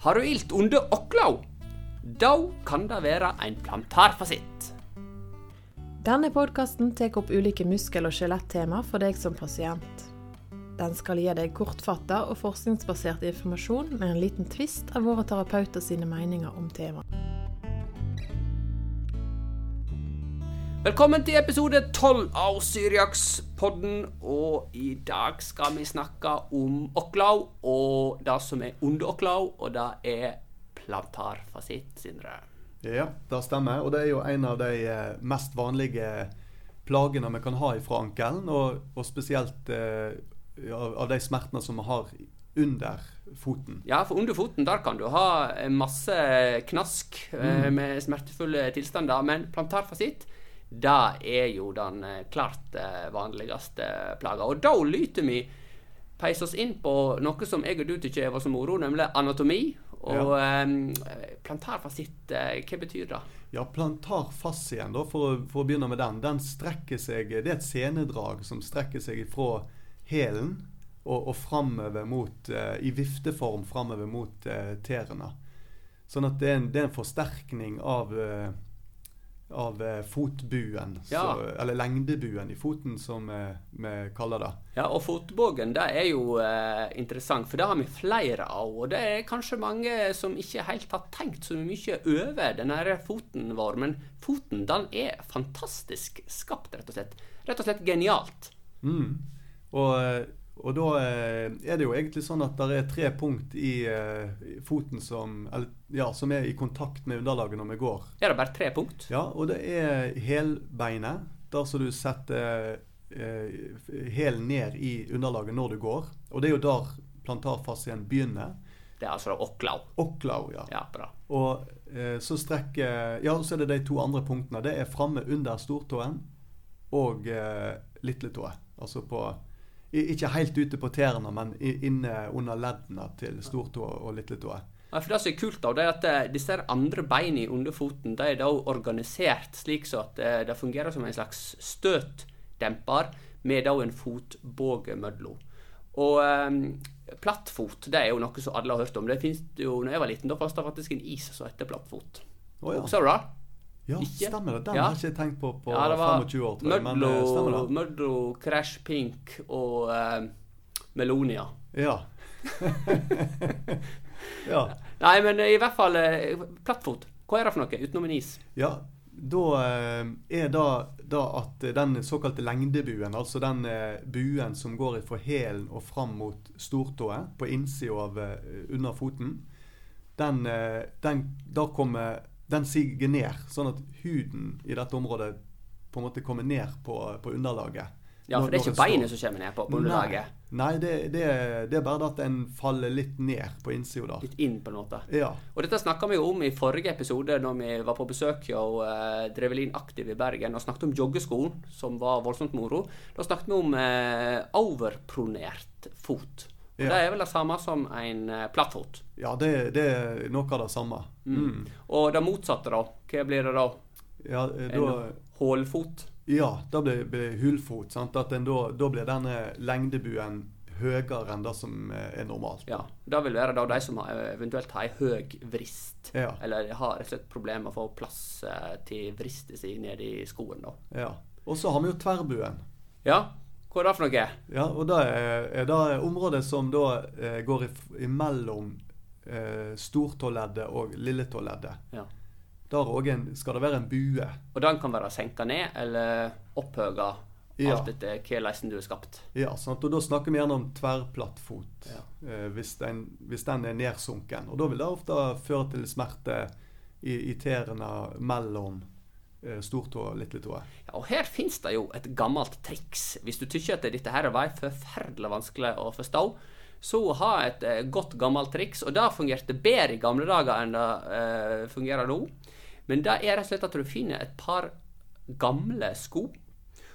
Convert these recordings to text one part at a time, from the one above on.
Har du ilt under åkla? Da kan det være en plantarfasitt. Denne podkasten tar opp ulike muskel- og skjelettema for deg som pasient. Den skal gi deg kortfatta og forskningsbasert informasjon med en liten tvist av våre terapeuter sine meninger om temaet. Velkommen til episode 12 av Syriakspodden. Og i dag skal vi snakke om Oklau og det som er under Oklau, og det er plantarfasitt, Sindre. Ja, det stemmer. Og det er jo en av de eh, mest vanlige plagene vi kan ha fra ankelen. Og, og spesielt eh, av, av de smertene som vi har under foten. Ja, for under foten der kan du ha masse knask eh, med smertefulle tilstander. Men plantarfasitt det er jo den eh, klart eh, vanligste plaga. Og da lyter vi peise oss inn på noe som jeg og du tykker var så moro, nemlig anatomi. Og eh, plantarfasitt, eh, hva betyr det? Ja, plantarfascien, da, for, for å begynne med den, den strekker seg Det er et senedrag som strekker seg fra hælen og, og framover mot eh, I vifteform framover mot eh, tærne. Sånn at det er en, det er en forsterkning av eh, av eh, fotbuen, Ja. så, eller lengdebuen i foten, som eh, vi kaller det. Ja, og fotbogen det er jo eh, interessant, for det har vi flere av. Og det er kanskje mange som ikke helt har tenkt så mye over denne foten vår. Men foten den er fantastisk skapt, rett og slett. Rett og slett genialt. Mm. Og, eh, og da eh, er det jo egentlig sånn at det er tre punkt i eh, foten som, eller, ja, som er i kontakt med underlaget når vi går. Er det bare tre punkt? Ja, og det er helbeinet, der som du setter eh, hælen ned i underlaget når du går. Og det er jo der plantarfascien begynner. Det er altså åklau. Oklau, ja. Ja, bra. Og så strekker Ja, så er det de to andre punktene. Det er framme under stortåen og eh, lilletåa. Altså på i- Ikke helt ute på tærne, men inne under leddene til stortå og lilletåa. Ja, for Det som er kult, da, det er at eh, disse andre beina under foten de er da organisert slik så at eh, det fungerer som en slags støtdemper med da en fotbåge mellom. Og um, plattfot det er jo noe som alle har hørt om. Det finnes jo, når jeg var liten, da fantes det faktisk en is som heter plattfot. Oh, ja. Også, det? Ja, ikke? stemmer det. Den Ja. har jeg ikke tenkt på på Ja, det var 25 år, tror jeg. Men eh, stemmer det? Mødlo, Crash Pink og eh, Melonia. Ja. ja. Nei, men i hvert fall eh, plattfot. Hva er det for noe utenom en is? Ja, da eh, er det da at den såkalte lengdebuen, altså den eh, buen som går fra hælen og fram mot stortåa på innsida av eh, under foten, den, eh, den, da kommer, den siger ned, sånn at huden i dette området på en måte kommer ned på, på underlaget. Ja, for Når- det er ikke beinet som kommer ned på, på underlaget. Nei, nei det, det, det er bare det at en faller litt ned på innsida. Litt inn, på en måte. Ja. Og dette snakka vi jo om i forrige episode, når vi var på besøk hos uh, Drevelin Aktiv i Bergen og snakket om joggeskoen, som var voldsomt moro. Da snakket vi om uh, overpronert fot. Og Ja. Det er vel det samme som en uh, plattfot. ja, det, det er noe av det samme. Mm. Og det motsatte, da? Hva blir det da? Ja, da En hålfot? Ja, det blir blir hulfot. Sant? At en da, da blir denne lengdebuen høyere enn det som eh, er normalt. Ja. Det vil være da de som har, eventuelt har ei høg vrist. Ja. Eller har rett og slett problemer med å få plass eh, til vristet si nede i skoen, da. Ja. Og så har vi jo tverrbuen. Ja, hva er det for noe? Ja, og det er, er det området som da eh, går imellom eh, stortåleddet og lilletåleddet. Ja. Der òg skal det være en bue. Og den kan være senka ned eller opphøga, Ja. alt etter hvordan du er skapt. Ja, sant? og Da snakker vi gjerne om tverrplattfot Ja. eh, hvis, den, hvis den er nedsunken. Og Da vil det ofte føre til smerte i, i tærne mellom stortå og lilletå. Ja, og her finnes det jo et gammelt triks. Hvis du tykker at dette her var forferdelig vanskelig å forstå, så ha et eh, godt gammelt triks. Og det fungerte bedre i gamle dager enn det eh, fungerer nå. Men det er rett og slett at du finner et par gamle sko.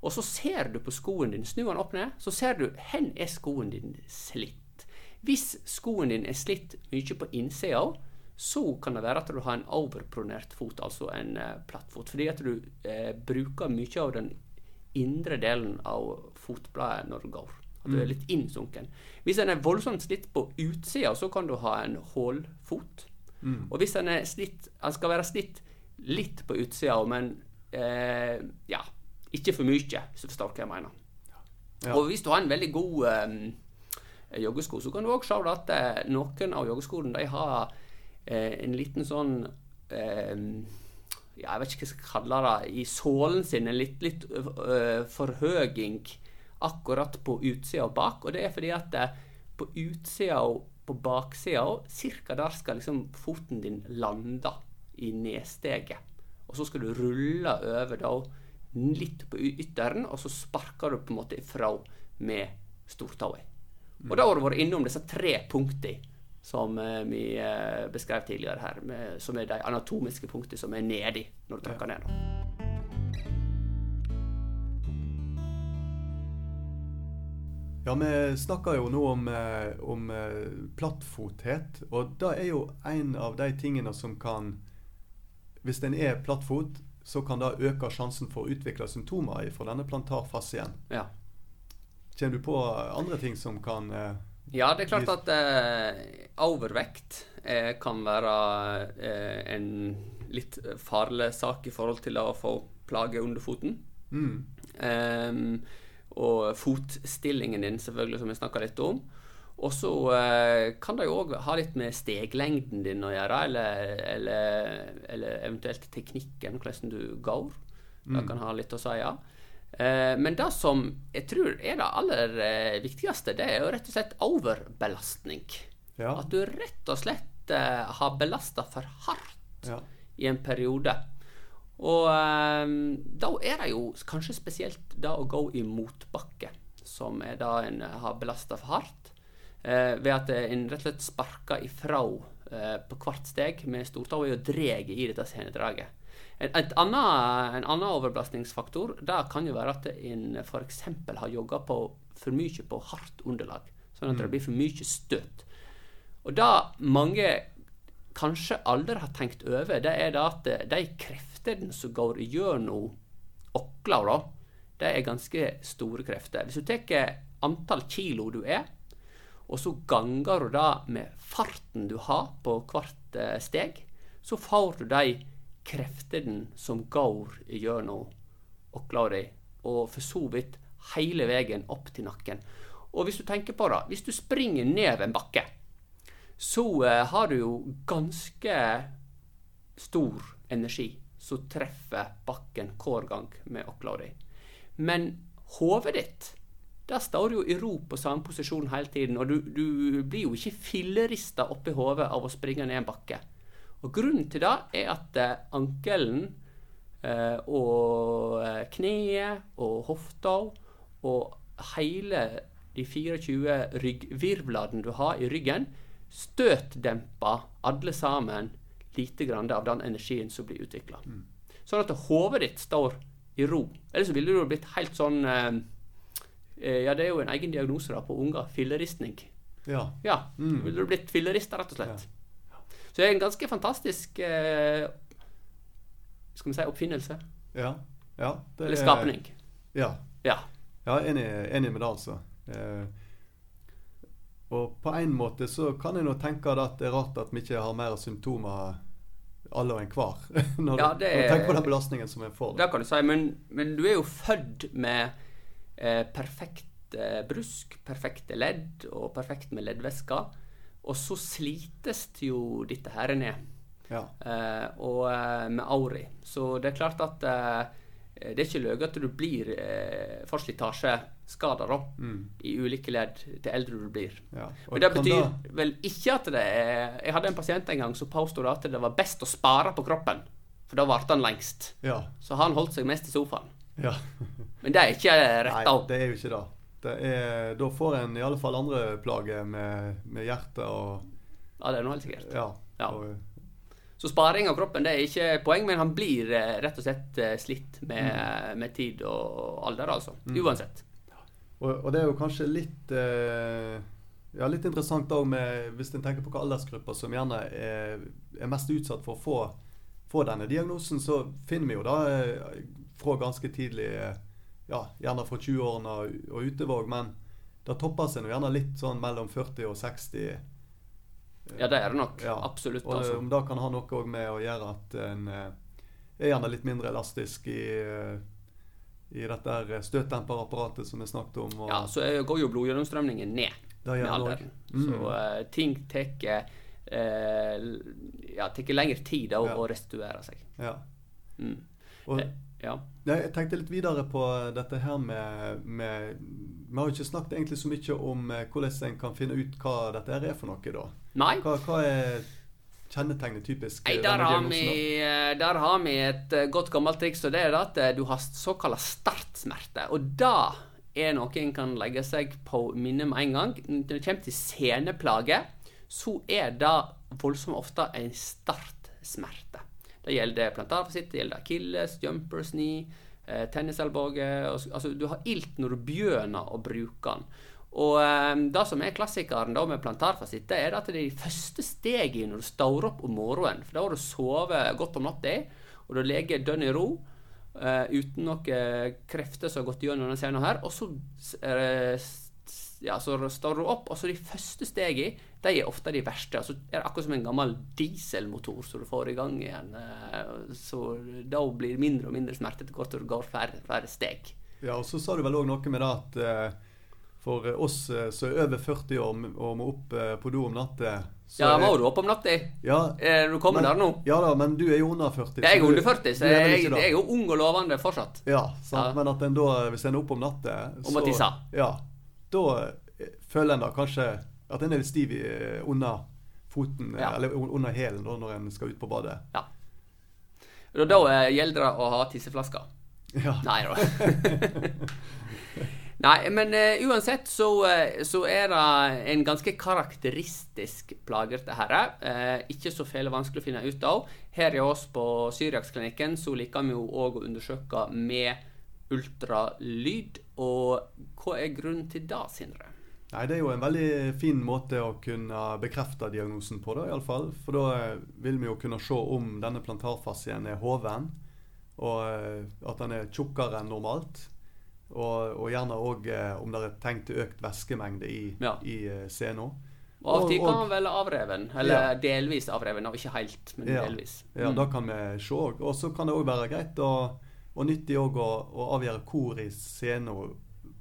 Og så ser du på skoen din, snu den opp ned, så ser du hvor er skoen din slitt. Hvis skoen din er slitt mye på innsida, så kan det være at du har en overpronert fot, altså en eh, plattfot. Fordi at du eh, bruker mye av den indre delen av fotbladet når du går. At du er litt innsunken. Hvis en er voldsomt slitt på utsida, så kan du ha en hålfot. Mm. Og hvis en er slitt Han skal være slitt litt på utsida, men eh, ja, ikke for mye, hvis du forstår hva jeg mener. Ja. Og hvis du har en veldig god eh, joggesko, så kan du òg se at noen av joggeskoene de har en liten sånn eh, ja, Jeg vet ikke hva jeg skal kalle det. I sålen sin en litt, litt øh, forhøging akkurat på utsida og bak. Og det er fordi at eh, på utsida og på baksida, cirka der skal liksom foten din lande i nedsteget. Og så skal du rulle over da litt på ytteren, og så sparker du på en måte ifra med stortåa. Og da har du vært innom disse tre punktene som eh, vi eh, beskrev tidligere her, med, som er de anatomiske punktene som er nedi når du trykker ned. Ja, vi snakker jo nå om, eh, om plattfothet, og det er jo en av de tingene som kan Hvis en er plattfot, så kan det øke sjansen for å utvikle symptomer fra denne plantarfascien. Ja. Kjenner du på andre ting som kan Ja, det er klart at eh, overvekt eh, kan være eh, en litt farlig sak i forhold til å få plager under foten. mm, Ehm, og fotstillingen din, selvfølgelig, som vi snakka litt om. Og så eh, kan det jo òg ha litt med steglengden din å gjøre, eller, eller, eller eventuelt teknikken, hvordan du går. Det kan ha litt å si, ja. Eh, men det som jeg tror er det aller eh, viktigste, det er jo rett og slett overbelastning. Ja. At du rett og slett eh, har belasta for hardt ja. i en periode. Og da er det jo kanskje spesielt det å gå i motbakke som er det en har belasta for hardt. Ved at en rett og slett sparker ifra på hvert steg med stortåa og drar i dette senedraget. Et annet, en annen overbelastningsfaktor det kan jo være at en f.eks. har jogga på for mye på hardt underlag. Sånn at det blir for mye støt. Og det mange kanskje aldri har tenkt over, det er det at de kreftene som går gjennom okla, da, det er ganske store krefter. Hvis du tar antall kilo du er, og så ganger du det med farten du har på hvert eh, steg, så får du de kreftene som går gjennom åkla og for så vidt hele veien opp til nakken. Og hvis du tenker på det, hvis du springer ned en bakke, så eh, har du jo ganske stor energi som treffer bakken hver gang med åkla. Men hodet ditt der står jo i ro på samme posisjon hele tiden, og du, du blir jo ikke fillerista oppi hodet av å springe ned en bakke. Og Grunnen til det er at eh, ankelen eh, og eh, kneet og hofta og hele de 24 ryggvirvlene du har i ryggen, støtdemper alle sammen lite grann av den energien som blir utvikla. Sånn at hodet ditt står i ro. Ellers ville du blitt helt sånn Ja, det er jo en egen diagnose da på unger. Filleristning. ja. Ja, Mm. ville du blitt fillerista, rett og slett. Så det er en ganske fantastisk eh, Skal vi si oppfinnelse? Ja. ja det Eller er- skapning. Ja. Ja. Ja, enig, enig med det, altså. Eh, og på en måte så kan jeg nå tenke at det er rart at vi ikke har mer symptomer alle og enhver. Når, Ja, det når du tenker på den belastningen som en får. Det kan du si, men, men du er jo født med eh, perfekt eh, brusk, perfekte ledd og perfekt med leddvæsker. Og så slites det jo dette her ned. Ja. eh, og eh, med auri. Så det er klart at eh, det er ikke løye at du blir eh, for slitasjeskader da, Mm, i ulike ledd til eldre du blir. ja. Men det betyr da- vel ikke at det er Jeg hadde en pasient en gang som påsto at det var best å spare på kroppen, for da varte han lengst. Ja. Så han holdt seg mest i sofaen. ja. Men det er ikke Nei, rett av. det er jo ikke det. Er, da får en i alle fall andre plager med, med hjertet og Ja, det er noe helt sikkert. Ja. Ja. Og, Så sparing av kroppen det er ikke poeng, men han blir eh, rett og slett eh, slitt med, Mm. med tid og alder, altså. Uansett. Og, og det er jo kanskje litt eh, ja, litt interessant òg hvis en tenker på hvilke aldersgrupper som gjerne er, er mest utsatt for å få, få denne diagnosen, så finner vi jo da eh, fra ganske tidlig eh, ja, Gjerne fra 20-årene og, utover. Men det topper seg nå gjerne litt sånn mellom 40 og 60. Ja, det er det nok. Ja. Absolutt. Og altså. om det kan ha noe med å gjøre at en eh, er gjerne litt mindre elastisk i, eh, i dette støtdemperapparatet som vi snakket om. Ja, så går jo blodgjennomstrømningen ned med alderen. Mm. Så uh, ting tar uh, ja, lengre tid da, Ja. å restituere seg. Ja. Mm. Og, Ja. Jeg tenkte litt videre på dette her med, med Vi har jo ikke snakket egentlig så mye om eh, hvordan en kan finne ut hva dette er for noe, da. Nei. Hva, hva er kjennetegnet typisk? Nei, eh, der har, vi, eh, der har vi et godt gammelt triks, og det er at du har såkalla startsmerte. Og da er noe en kan legge seg på minnet med en gang. Når det kommer til seneplager, så er det voldsomt ofte en startsmerte. Det gjelder plantarfasitt, det gjelder akilles, jumpers knee, eh, tennisalbue Altså, du har ilt når du begynner å bruke den. Og eh, det som er klassikeren da med plantarfasitt, det er at det er de første stegene når du står opp om morgenen. For da har du sovet godt om natta, og du ligger dønn i ro. Uh, uten noen krefter som har gått gjennom denne scenen her. Og så, uh, ja, så står du opp, og så de første stegene, de er ofte de verste. Altså, det er akkurat som en gammel dieselmotor som du får i gang igjen. eh, Så da blir det mindre og mindre smerte etter hvert som du går flere, flere steg. Ja, og så sa du vel òg noe med det at eh, for oss eh, som er over 40 år og må opp på do om natta så Ja, må du opp om natta? Ja, du kommer men- der nå? Ja da, men du er jo under 40. Jeg er så under 40, så jeg, jeg er jo ung og lovende fortsatt. Ja, sant? Ja. men at en da, hvis en er oppe om natta Om å tisse. Ja, da eh, føler en da kanskje at en er litt stiv eh, under foten, eh, Ja. eller under hælen når en skal ut på badet. Ja. Og da gjelder det å ha tisseflasker. Ja. Nei da. Nei, men uh, uansett så, så er det en ganske karakteristisk plager, dette her. Uh, ikke så fæle vanskelig å finne ut av. Her i oss på Syriaksklinikken så liker vi jo òg å undersøke med ultralyd. Og hva er grunnen til det, Sindre? Nei, Det er jo en veldig fin måte å kunne bekrefte diagnosen på, da, iallfall. For da eh, vil vi jo kunne se om denne plantarfascien er hoven, og eh, at den er tjukkere enn normalt. Og, og gjerne òg eh, om det er tenkt til økt væskemengde i, Ja. i sena. Og av og til kan han vel avreven, eller Ja. delvis avreven. og Ikke helt, men Ja. delvis. Ja, Mm. da kan vi se òg. Og så kan det òg være greit og, og nyttig òg å, å avgjøre hvor i sena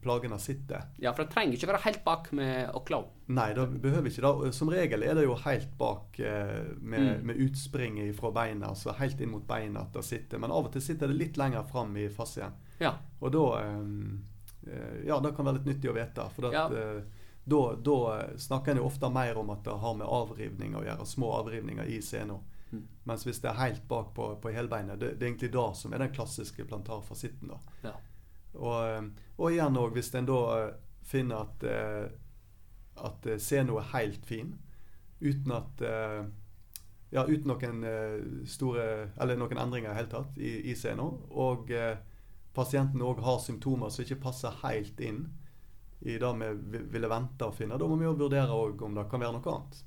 plagene sitter. ja, for det trenger ikke være helt bak med åkla. Nei, det behøver ikke det. Som regel er det jo helt bak eh, med, Mm. med utspringet fra beina, altså helt inn mot beina at det sitter. Men av og til sitter det litt lenger fram i fascien. Ja. Og da eh, eh, Ja, det kan være litt nyttig å vite. For at, Ja. eh, da, da snakker en jo ofte mer om at det har med avrivning å gjøre. Små avrivninger i sena. Mm. Mens hvis det er helt bak på, på helbeinet, det, det er egentlig det som er den klassiske plantarfasitten. da. Ja. Og, eh, og igjen òg, hvis en da eh, finner at, eh, at seno er helt fin, uten at Ja, uten noen store Eller noen endringer i hele tatt i, i seno, Og pasienten òg har symptomer som ikke passer helt inn i det vi- ville vente å finne. Da må vi jo vurdere om det kan være noe annet.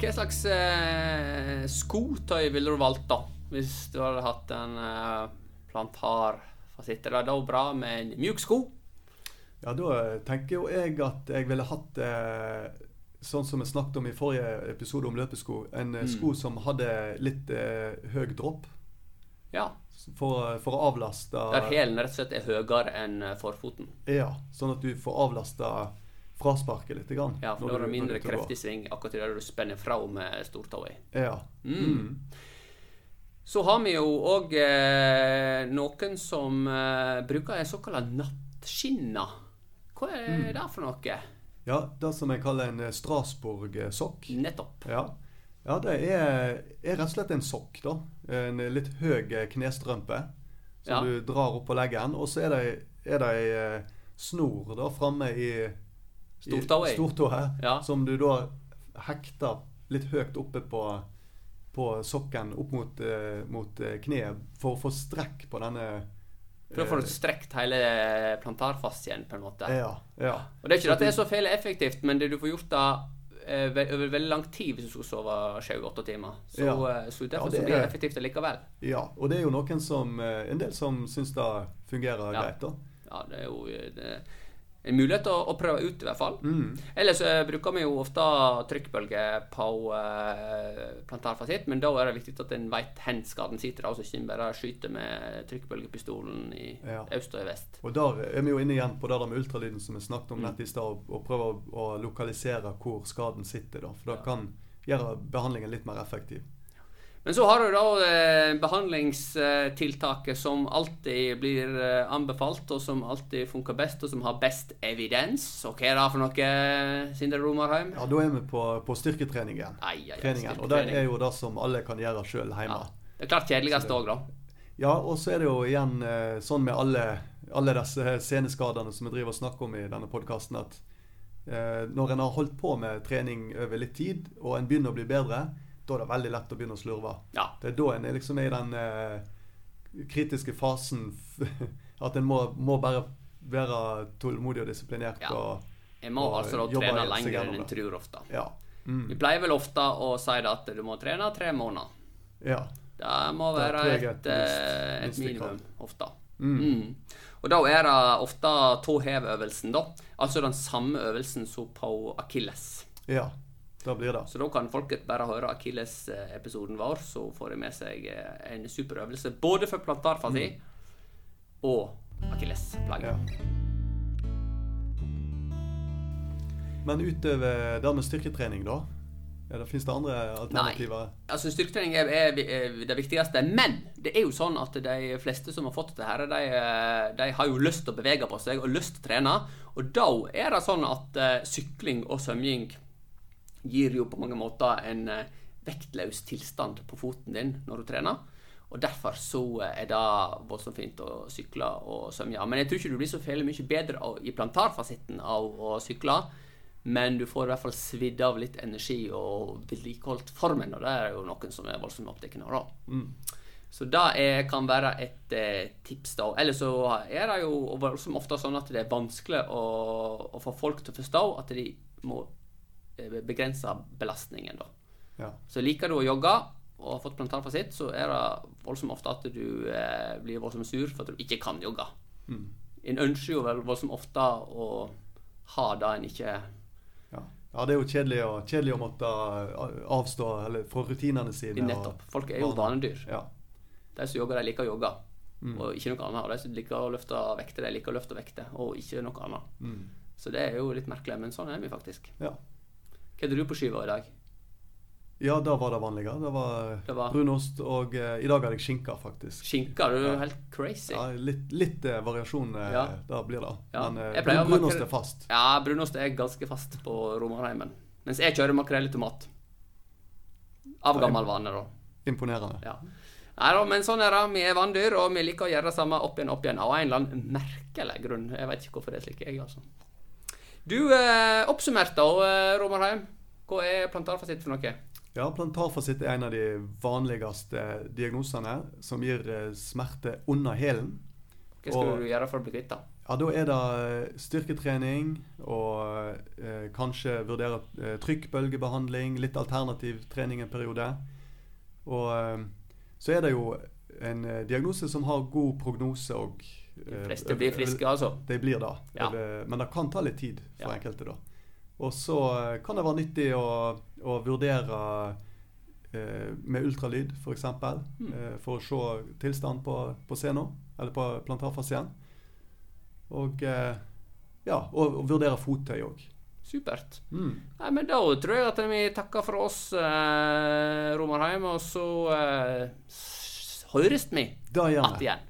Hva slags eh, skotøy ville du valgt, da? Hvis du hadde hatt en eh, plantarfasitt? Er det da bra med en mjuk sko? Ja, da tenker jo jeg at jeg ville hatt eh, Sånn som vi snakket om i forrige episode om løpesko. En eh, Mm. sko som hadde litt eh, høy dropp. Ja. For, for å avlaste Der hælen rett og slett er høyere enn eh, forfoten. Ja, sånn at du får avlasta frasparket litt. Grann, Ja, for da er du- mindre kreftig sving akkurat der du spenner fra med stortåa. Ja. Mm. Så har vi jo òg eh, noen som eh, bruker en såkalt nattskinner. Hva er Mm. det for noe? ja, det som jeg kaller en eh, Strasbourg-sokk. Nettopp. Ja. ja, det er, er rett og slett en sokk, da. En litt høy eh, knestrømpe som Ja. du drar opp på leggen. Og så er det, ei eh, snor da framme i Stortåa. stortåa, Ja. som du da hekter litt høyt oppe på, på sokken opp mot, eh, mot eh, kneet for å få strekk på denne For å få strekt hele plantarfascien, på en måte. Ja. ja. Og det er ikke at det er så feil effektivt, men det du får gjort da eh, over veldig lang tid hvis du skal sove sju-åtte timer. Så, Ja. eh, så derfor det så blir det effektivt allikevel. Ja, og det er jo noen som, eh, en del som syns det fungerer greit, da. Ja, det er jo eh, det en mulighet å, å prøve ut, i hvert fall. Mm. Ellers eh, bruker vi jo ofte trykkbølge på uh, plantarfasitt, men da er det viktig at en vet hvor skaden sitter, altså ikke bare skyter med trykkbølgepistolen i Ja. øst og i vest. Og der er vi jo inne igjen på det der med ultralyden som vi snakket om Mm. nett i stad, og prøve å, å lokalisere hvor skaden sitter, da. For det Ja. kan gjøre behandlingen litt mer effektiv. Men så har du da eh, behandlingstiltaket som alltid blir eh, anbefalt, og som alltid funker best, og som har best evidens. Og hva er det for noe, Sindre Romarheim? Ja, da er vi på, på styrketrening igjen. Ai, ai, ai, Og det er jo det som alle kan gjøre sjøl hjemme. ja. Det er klart kjedeligst òg, da. Ja, og så er det jo igjen eh, sånn med alle, alle disse seneskadene som vi driver og snakker om i denne podkasten, at eh, når en har holdt på med trening over litt tid, og en begynner å bli bedre, da er det veldig lett å begynne å slurve. Ja. Det er da en er liksom i den eh, kritiske fasen at en må, må bare være tålmodig og disiplinert. Ja. og Jeg må Og altså da trene lenger enn en tror ofte. Ja. Vi Mm, pleier vel ofte å si at du må trene tre måneder. ja. Det må være det et, et eh, et minimum ofte. Mm. Mm. Og da er det ofte tåhevøvelsen, da. Altså den samme øvelsen som på akilles. ja. Da blir det. Så da kan folket bare høre akilles-episoden vår, så får de med seg eh, en super øvelse både for plantarfasi og akillesplagget. Ja. Men utover det med styrketrening, da? Ja, det Fins det andre alternativer? Nei. Altså Styrketrening er, er, er det viktigste, men det er jo sånn at de fleste som har fått dette, her, de, eh, de har jo lyst til å bevege på seg og lyst til å trene. Og da er det sånn at uh, sykling og svømming gir jo på mange måter en eh, vektløs tilstand på foten din når du trener. Og derfor så eh, er det voldsomt fint å sykle og svømme. Men jeg tror ikke du blir så veldig mye bedre i plantarfasitten av å sykle. Men du får i hvert fall svidd av litt energi og vedlikeholdt formen, og det er jo noen som er voldsomt opptatt av. da. Mm. Så det er, kan være et eh, tips, da. Eller så er det jo voldsomt ofte sånn at det er vanskelig å, å få folk til å forstå at de må begrense belastningen, da. Ja. Så liker du å jogge og har fått plantarfasitt, så er det voldsomt ofte at du eh, blir voldsomt sur for at du ikke kan jogge. Mm. En ønsker jo vel voldsomt ofte å ha det en ikke Ja. ja, det er jo kjedelig å, kjedelig å måtte eh, avstå eller, fra rutinene sine. Nettopp. Folk er jo vanedyr. Ja. De som jogger, de liker å jogge. Mm. Og ikke noe annet. Og de som liker å løfte vekter, de liker å løfte vekter. Og ikke noe annet. Mm. Så det er jo litt merkelig, men sånn er vi faktisk. ja. Hva hadde du på skiva i dag? Ja, da var det vanlige. Det var, Det var- brunost, og uh, i dag hadde jeg skinka, faktisk. Skinka? Du er Ja. helt crazy. Ja, litt litt uh, variasjon uh, Ja. der blir det. Ja, Men uh, brunost er fast. Ja, brunost er ganske fast på Romarheimen. Mens jeg kjører makrell i tomat. Av gammel vane, da. Imponerende. Ja. Nei da, men sånn er det. Vi er vanndyr, og vi liker å gjøre det samme opp igjen opp igjen. Av en eller annen merkelig grunn. Jeg vet ikke hvorfor det er slik, jeg, altså. Du, eh, oppsummert da, eh, Romarheim. Hva er plantarfasitt for noe? Ja, plantarfasitt er en av de vanligste diagnosene som gir eh, smerte under hælen. Hva skal Og- du gjøre for å bli kvitt det? Ja, da er det eh, styrketrening og eh, kanskje vurdere eh, trykkbølgebehandling, litt alternativ trening en periode. Og eh, så er det jo en diagnose som har god prognose og De eh, fleste blir friske, altså. De blir det. Ja. Men det kan ta litt tid for Ja. enkelte, da. Og så eh, kan det være nyttig å, å vurdere eh, med ultralyd, f.eks. Mm. Eh, for å se tilstand på, på sena, eller på plantarfasien. Og eh, ja, og, og vurdere fottøy òg. Supert. Mm. Nei, men da tror jeg at vi takker for oss, eh, Romarheim, og så eh, høres vi. igjen.